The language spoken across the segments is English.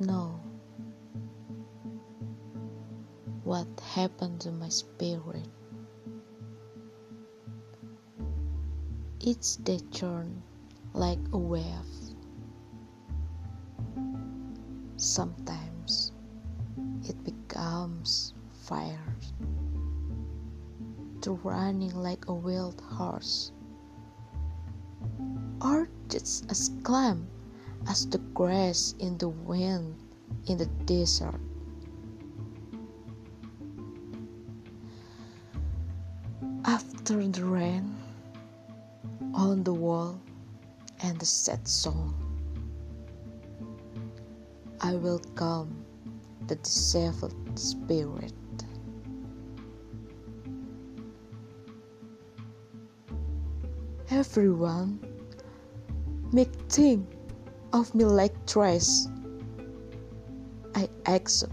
know what happened to my spirit. It's the churn like a wave. Sometimes it becomes fire, to running like a wild horse, or just a calm as the grass in the wind in the desert. After the rain on the wall and the sad song, I will welcome the disabled spirit. Everyone make think of me like trash. I accept.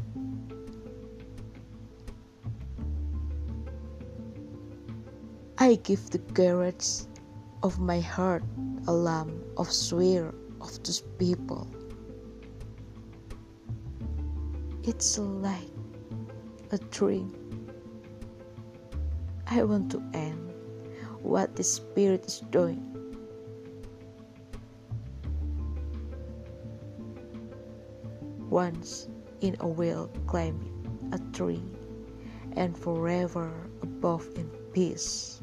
I give the courage of my heart a lamp of swear of those people. It's like a dream. I want to end what the spirit is doing. Once in a will climbing a tree, and forever above in peace.